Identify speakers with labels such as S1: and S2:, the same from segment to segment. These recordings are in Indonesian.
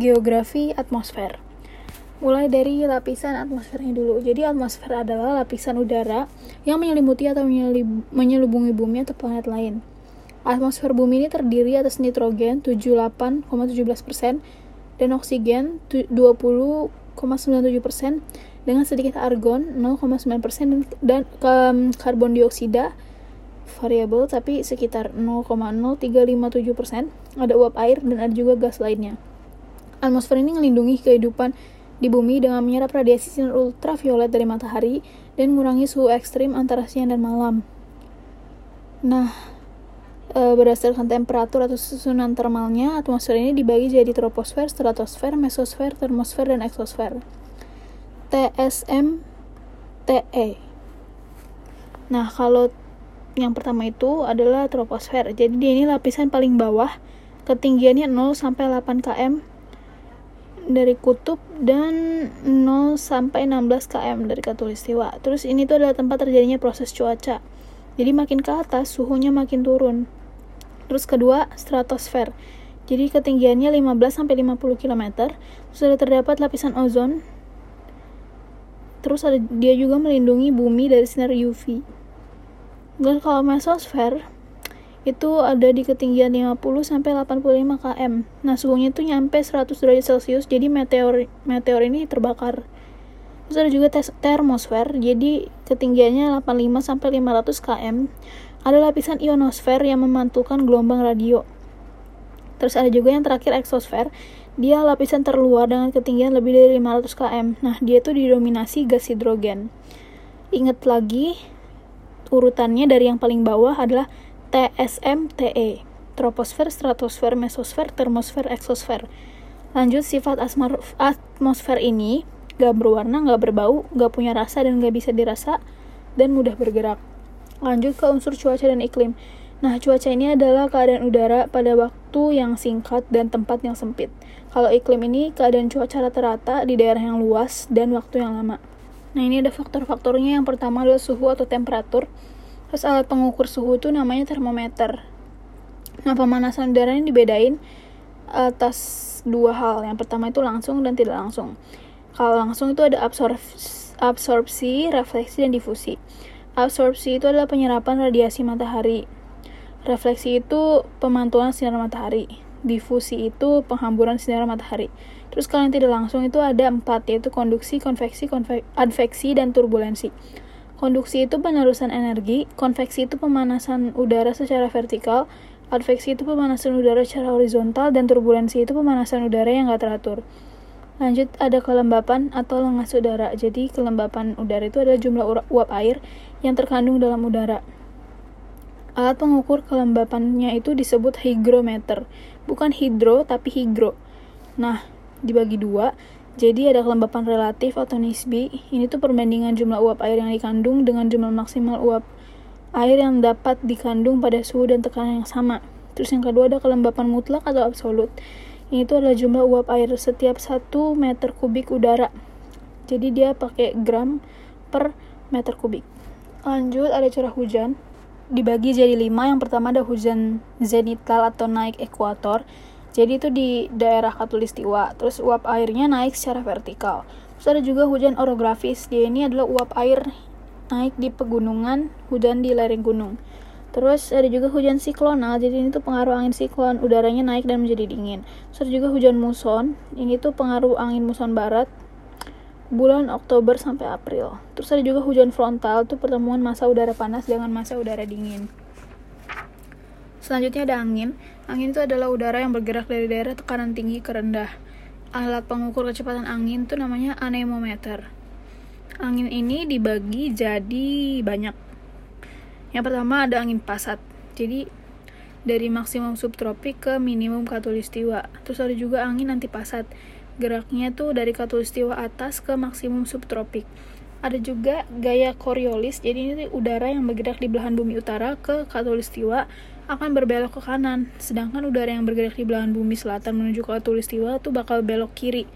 S1: Geografi atmosfer. Mulai dari lapisan atmosfernya dulu. Jadi atmosfer adalah lapisan udara yang menyelimuti atau menyelubungi bumi atau planet lain. Atmosfer bumi ini terdiri atas nitrogen 78,17% dan oksigen 20,97% dengan sedikit argon 0,9% dan karbon dioksida variabel tapi sekitar 0,0357%. Ada uap air dan ada juga gas lainnya. Atmosfer ini melindungi kehidupan di bumi dengan menyerap radiasi sinar ultraviolet dari matahari dan mengurangi suhu ekstrim antara siang dan malam. Nah, e, berdasarkan temperatur atau susunan termalnya, atmosfer ini dibagi jadi troposfer, stratosfer, mesosfer, termosfer, dan eksosfer. TSM TE. Nah, kalau yang pertama itu adalah troposfer. Jadi dia ini lapisan paling bawah, ketinggiannya 0 sampai 8 km dari kutub dan 0 sampai 16 km dari katulistiwa. Terus ini tuh adalah tempat terjadinya proses cuaca. Jadi makin ke atas suhunya makin turun. Terus kedua, stratosfer. Jadi ketinggiannya 15 sampai 50 km. Ada terdapat lapisan ozon. Terus ada dia juga melindungi bumi dari sinar UV. Dan kalau mesosfer itu ada di ketinggian 50 sampai 85 km. Nah, suhunya itu nyampe 100 derajat Celcius, jadi meteor meteor ini terbakar. Terus ada juga termosfer, jadi ketinggiannya 85 sampai 500 km. Ada lapisan ionosfer yang memantulkan gelombang radio. Terus ada juga yang terakhir eksosfer, dia lapisan terluar dengan ketinggian lebih dari 500 km. Nah, dia itu didominasi gas hidrogen. Ingat lagi, urutannya dari yang paling bawah adalah TSMTE, troposfer, stratosfer, mesosfer, termosfer, eksosfer. Lanjut, sifat atmosfer ini gak berwarna, gak berbau, gak punya rasa dan gak bisa dirasa, dan mudah bergerak. Lanjut ke unsur cuaca dan iklim. Nah, cuaca ini adalah keadaan udara pada waktu yang singkat dan tempat yang sempit. Kalau iklim ini keadaan cuaca rata-rata di daerah yang luas dan waktu yang lama. Nah, ini ada faktor-faktornya. Yang pertama adalah suhu atau temperatur. Terus alat pengukur suhu itu namanya termometer. Nah, pemanasan udara ini dibedain atas dua hal. Yang pertama itu langsung dan tidak langsung. Kalau langsung itu ada absorpsi, absorpsi, refleksi, dan difusi. Absorpsi itu adalah penyerapan radiasi matahari. Refleksi itu pemantulan sinar matahari. Difusi itu penghamburan sinar matahari. Terus kalau yang tidak langsung itu ada empat, yaitu konduksi, konveksi, konve adveksi, dan turbulensi. Konduksi itu penerusan energi, konveksi itu pemanasan udara secara vertikal, adveksi itu pemanasan udara secara horizontal, dan turbulensi itu pemanasan udara yang gak teratur. Lanjut, ada kelembapan atau lengas udara. Jadi, kelembapan udara itu adalah jumlah uap air yang terkandung dalam udara. Alat pengukur kelembapannya itu disebut hygrometer. Bukan hidro, tapi higro. Nah, dibagi dua, jadi ada kelembapan relatif atau nisbi. Ini tuh perbandingan jumlah uap air yang dikandung dengan jumlah maksimal uap air yang dapat dikandung pada suhu dan tekanan yang sama. Terus yang kedua ada kelembapan mutlak atau absolut. Ini tuh adalah jumlah uap air setiap 1 meter kubik udara. Jadi dia pakai gram per meter kubik. Lanjut ada curah hujan. Dibagi jadi lima. Yang pertama ada hujan zenital atau naik ekuator jadi itu di daerah Katulistiwa. Terus uap airnya naik secara vertikal. Terus ada juga hujan orografis. Dia ini adalah uap air naik di pegunungan, hujan di lereng gunung. Terus ada juga hujan siklonal, jadi ini tuh pengaruh angin siklon, udaranya naik dan menjadi dingin. Terus ada juga hujan muson, ini tuh pengaruh angin muson barat, bulan Oktober sampai April. Terus ada juga hujan frontal, tuh pertemuan masa udara panas dengan masa udara dingin. Selanjutnya ada angin. Angin itu adalah udara yang bergerak dari daerah tekanan tinggi ke rendah. Alat pengukur kecepatan angin itu namanya anemometer. Angin ini dibagi jadi banyak. Yang pertama ada angin pasat. Jadi dari maksimum subtropik ke minimum katulistiwa. Terus ada juga angin antipasat. Geraknya tuh dari katulistiwa atas ke maksimum subtropik. Ada juga gaya Coriolis. Jadi ini udara yang bergerak di belahan bumi utara ke katulistiwa akan berbelok ke kanan, sedangkan udara yang bergerak di belahan bumi selatan menuju ke Katulistiwa itu bakal belok kiri.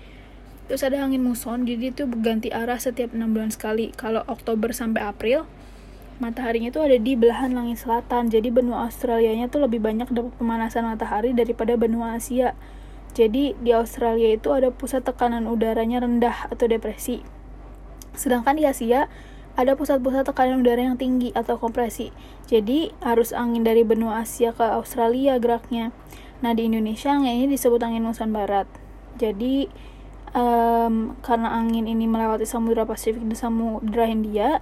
S1: Terus ada angin muson, jadi itu berganti arah setiap 6 bulan sekali. Kalau Oktober sampai April, mataharinya itu ada di belahan langit selatan. Jadi benua Australianya tuh lebih banyak dapat pemanasan matahari daripada benua Asia. Jadi di Australia itu ada pusat tekanan udaranya rendah atau depresi. Sedangkan di Asia ada pusat-pusat tekanan udara yang tinggi atau kompresi. Jadi arus angin dari benua Asia ke Australia geraknya. Nah di Indonesia angin ini disebut angin muson barat. Jadi um, karena angin ini melewati Samudra Pasifik dan Samudra Hindia,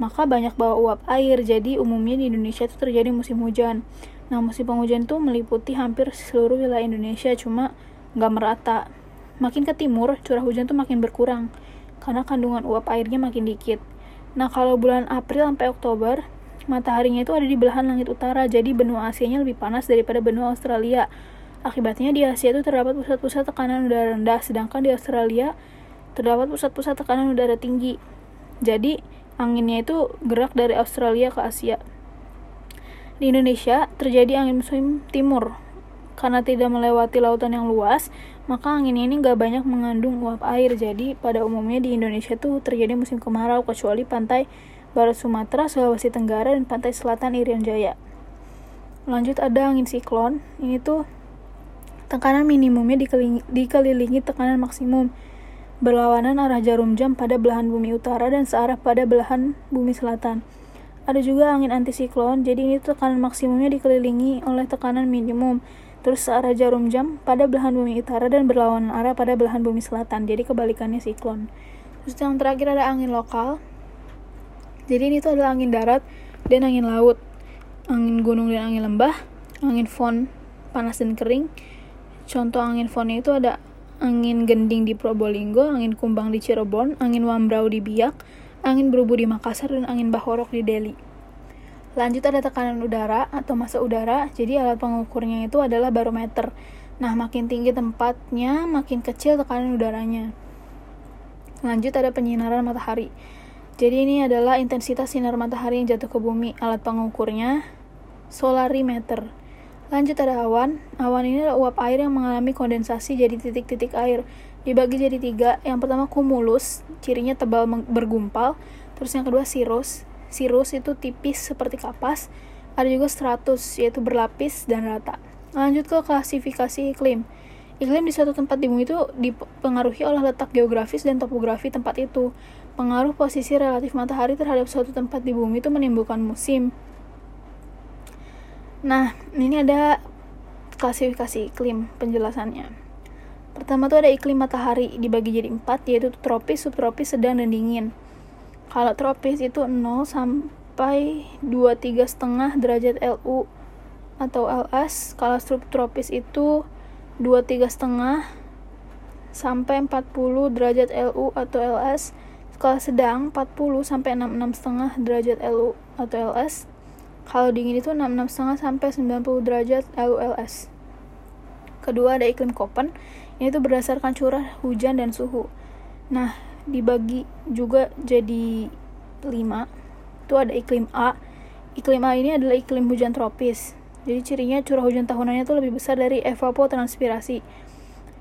S1: maka banyak bawa uap air. Jadi umumnya di Indonesia itu terjadi musim hujan. Nah musim penghujan itu meliputi hampir seluruh wilayah Indonesia, cuma nggak merata. Makin ke timur, curah hujan tuh makin berkurang karena kandungan uap airnya makin dikit. Nah, kalau bulan April sampai Oktober, mataharinya itu ada di belahan langit utara, jadi benua Asia-nya lebih panas daripada benua Australia. Akibatnya di Asia itu terdapat pusat-pusat tekanan udara rendah, sedangkan di Australia terdapat pusat-pusat tekanan udara tinggi. Jadi, anginnya itu gerak dari Australia ke Asia. Di Indonesia terjadi angin musim timur. Karena tidak melewati lautan yang luas, maka angin ini nggak banyak mengandung uap air jadi pada umumnya di Indonesia tuh terjadi musim kemarau kecuali pantai barat Sumatera, Sulawesi Tenggara, dan pantai selatan Irian Jaya. Lanjut ada angin siklon, ini tuh tekanan minimumnya dikelilingi, dikelilingi tekanan maksimum berlawanan arah jarum jam pada belahan bumi utara dan searah pada belahan bumi selatan. Ada juga angin antisiklon, jadi ini tekanan maksimumnya dikelilingi oleh tekanan minimum terus searah jarum jam pada belahan bumi utara dan berlawanan arah pada belahan bumi selatan. Jadi kebalikannya siklon. Terus yang terakhir ada angin lokal. Jadi ini tuh adalah angin darat dan angin laut. Angin gunung dan angin lembah angin fon panas dan kering. Contoh angin fonnya itu ada angin gending di Probolinggo angin kumbang di Cirebon angin wambrau di Biak angin berubu di Makassar dan angin bahorok di Delhi Lanjut ada tekanan udara atau massa udara. Jadi alat pengukurnya itu adalah barometer. Nah, makin tinggi tempatnya, makin kecil tekanan udaranya. Lanjut ada penyinaran matahari. Jadi ini adalah intensitas sinar matahari yang jatuh ke bumi. Alat pengukurnya solarimeter. Lanjut ada awan. Awan ini adalah uap air yang mengalami kondensasi jadi titik-titik air. Dibagi jadi tiga. Yang pertama kumulus, cirinya tebal bergumpal. Terus yang kedua sirus, Cirrus itu tipis seperti kapas, ada juga stratus yaitu berlapis dan rata. Lanjut ke klasifikasi iklim. Iklim di suatu tempat di bumi itu dipengaruhi oleh letak geografis dan topografi tempat itu. Pengaruh posisi relatif matahari terhadap suatu tempat di bumi itu menimbulkan musim. Nah, ini ada klasifikasi iklim penjelasannya. Pertama tuh ada iklim matahari dibagi jadi empat yaitu tropis, subtropis, sedang, dan dingin. Kalau tropis itu 0 sampai 23 setengah derajat LU atau LS. Kalau subtropis itu 23 setengah sampai 40 derajat LU atau LS. Kalau sedang 40 sampai 66 setengah derajat LU atau LS. Kalau dingin itu 66 setengah sampai 90 derajat LU LS. Kedua ada iklim Koppen, yaitu berdasarkan curah hujan dan suhu. Nah, dibagi juga jadi lima. Itu ada iklim A. Iklim A ini adalah iklim hujan tropis. Jadi cirinya curah hujan tahunannya itu lebih besar dari evapotranspirasi.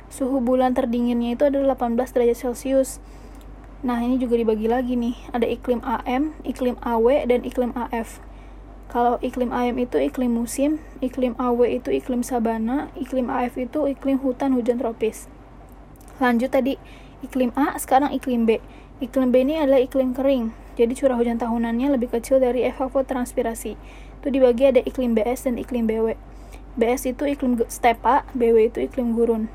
S1: Suhu bulan terdinginnya itu adalah 18 derajat celcius. Nah ini juga dibagi lagi nih. Ada iklim AM iklim AW dan iklim AF kalau iklim AM itu iklim musim, iklim AW itu iklim sabana, iklim AF itu iklim hutan hujan tropis. Lanjut tadi, iklim A, sekarang iklim B. Iklim B ini adalah iklim kering, jadi curah hujan tahunannya lebih kecil dari evapotranspirasi. Itu dibagi ada iklim BS dan iklim BW. BS itu iklim stepa, BW itu iklim gurun.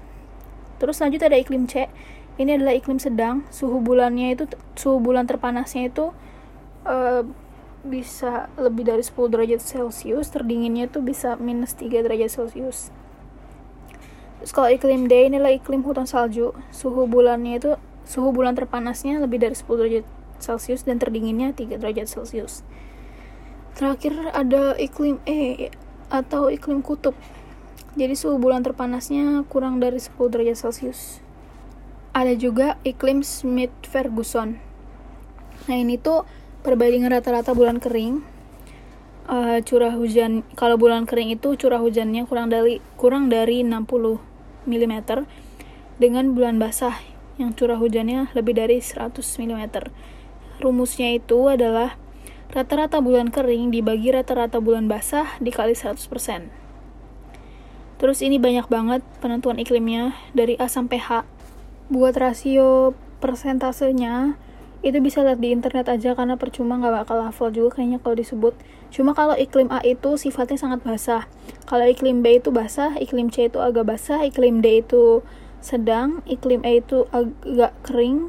S1: Terus lanjut ada iklim C. Ini adalah iklim sedang, suhu bulannya itu suhu bulan terpanasnya itu uh, bisa lebih dari 10 derajat Celcius, terdinginnya itu bisa minus 3 derajat Celcius. Terus kalau iklim D inilah iklim hutan salju. Suhu bulannya itu suhu bulan terpanasnya lebih dari 10 derajat Celcius dan terdinginnya 3 derajat Celcius. Terakhir ada iklim E atau iklim kutub. Jadi suhu bulan terpanasnya kurang dari 10 derajat Celcius. Ada juga iklim Smith-Ferguson. Nah, ini tuh perbandingan rata-rata bulan kering uh, curah hujan kalau bulan kering itu curah hujannya kurang dari kurang dari 60 mm dengan bulan basah yang curah hujannya lebih dari 100 mm. Rumusnya itu adalah rata-rata bulan kering dibagi rata-rata bulan basah dikali 100%. Terus ini banyak banget penentuan iklimnya dari A sampai H. Buat rasio persentasenya itu bisa lihat di internet aja karena percuma nggak bakal hafal juga kayaknya kalau disebut. Cuma kalau iklim A itu sifatnya sangat basah. Kalau iklim B itu basah iklim C itu agak basah iklim D itu sedang iklim E itu agak kering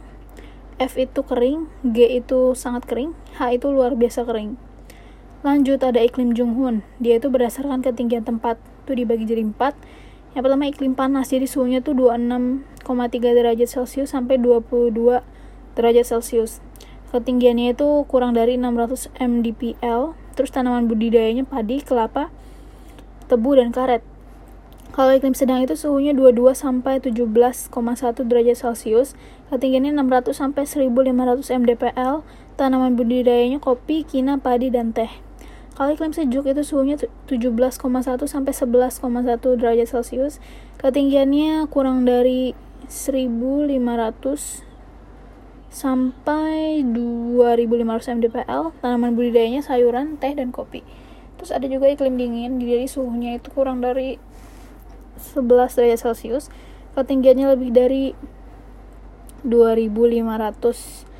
S1: F itu kering G itu sangat kering H itu luar biasa kering. Lanjut ada iklim Junghun. Dia itu berdasarkan ketinggian tempat itu dibagi jadi empat. Yang pertama iklim panas. Jadi suhunya tuh 26,3 derajat celcius sampai 22 derajat Celcius. Ketinggiannya itu kurang dari 600 mdpl. Terus tanaman budidayanya padi, kelapa, tebu, dan karet. Kalau iklim sedang itu suhunya 22 sampai 17,1 derajat Celcius, ketinggiannya 600 sampai 1500 mdpl, tanaman budidayanya kopi, kina, padi, dan teh. Kalau iklim sejuk itu suhunya 17,1 sampai 11,1 derajat Celcius, ketinggiannya kurang dari 1500 sampai 2500 mdpl tanaman budidayanya sayuran, teh, dan kopi. Terus ada juga iklim dingin jadi suhunya itu kurang dari 11 derajat celcius. Ketinggiannya lebih dari 2500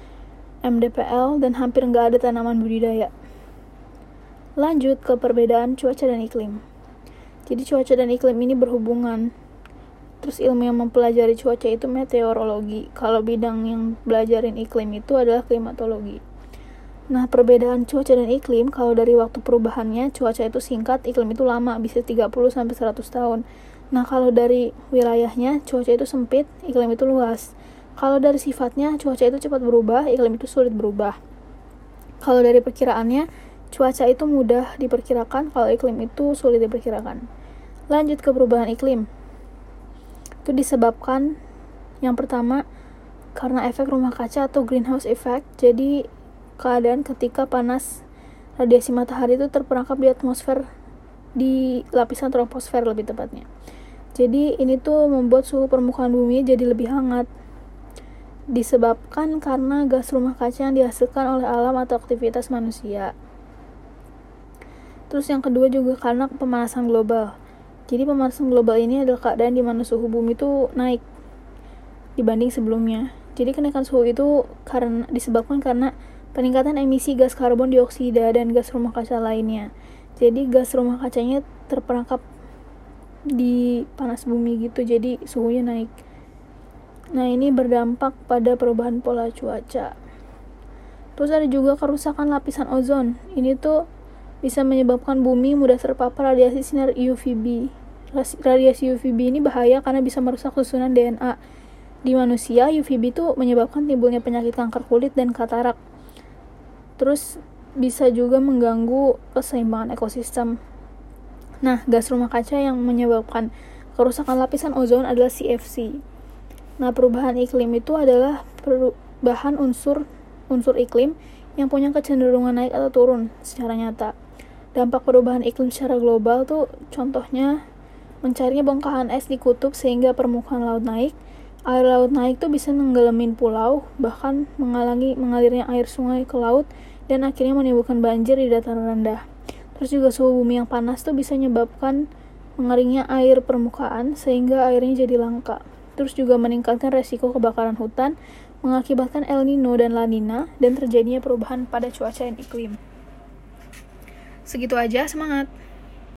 S1: mdpl dan hampir nggak ada tanaman budidaya. Lanjut ke perbedaan cuaca dan iklim. Jadi cuaca dan iklim ini berhubungan Terus ilmu yang mempelajari cuaca itu meteorologi. Kalau bidang yang belajarin iklim itu adalah klimatologi. Nah, perbedaan cuaca dan iklim kalau dari waktu perubahannya cuaca itu singkat, iklim itu lama, bisa 30 sampai 100 tahun. Nah, kalau dari wilayahnya cuaca itu sempit, iklim itu luas. Kalau dari sifatnya cuaca itu cepat berubah, iklim itu sulit berubah. Kalau dari perkiraannya cuaca itu mudah diperkirakan, kalau iklim itu sulit diperkirakan. Lanjut ke perubahan iklim itu disebabkan yang pertama karena efek rumah kaca atau greenhouse effect. Jadi keadaan ketika panas radiasi matahari itu terperangkap di atmosfer di lapisan troposfer lebih tepatnya. Jadi ini tuh membuat suhu permukaan bumi jadi lebih hangat. Disebabkan karena gas rumah kaca yang dihasilkan oleh alam atau aktivitas manusia. Terus yang kedua juga karena pemanasan global jadi pemanasan global ini adalah keadaan di mana suhu bumi itu naik dibanding sebelumnya. Jadi kenaikan suhu itu karena disebabkan karena peningkatan emisi gas karbon dioksida dan gas rumah kaca lainnya. Jadi gas rumah kacanya terperangkap di panas bumi gitu, jadi suhunya naik. Nah, ini berdampak pada perubahan pola cuaca. Terus ada juga kerusakan lapisan ozon. Ini tuh bisa menyebabkan bumi mudah terpapar radiasi sinar UVB. Radiasi UVB ini bahaya karena bisa merusak susunan DNA. Di manusia, UVB itu menyebabkan timbulnya penyakit kanker kulit dan katarak. Terus bisa juga mengganggu keseimbangan ekosistem. Nah, gas rumah kaca yang menyebabkan kerusakan lapisan ozon adalah CFC. Nah, perubahan iklim itu adalah perubahan unsur unsur iklim yang punya kecenderungan naik atau turun secara nyata dampak perubahan iklim secara global tuh contohnya mencarinya bongkahan es di kutub sehingga permukaan laut naik. Air laut naik tuh bisa menggelamin pulau bahkan menghalangi mengalirnya air sungai ke laut dan akhirnya menimbulkan banjir di dataran rendah. Terus juga suhu bumi yang panas tuh bisa menyebabkan mengeringnya air permukaan sehingga airnya jadi langka. Terus juga meningkatkan resiko kebakaran hutan mengakibatkan El Nino dan La Nina dan terjadinya perubahan pada cuaca dan iklim. Segitu aja, semangat!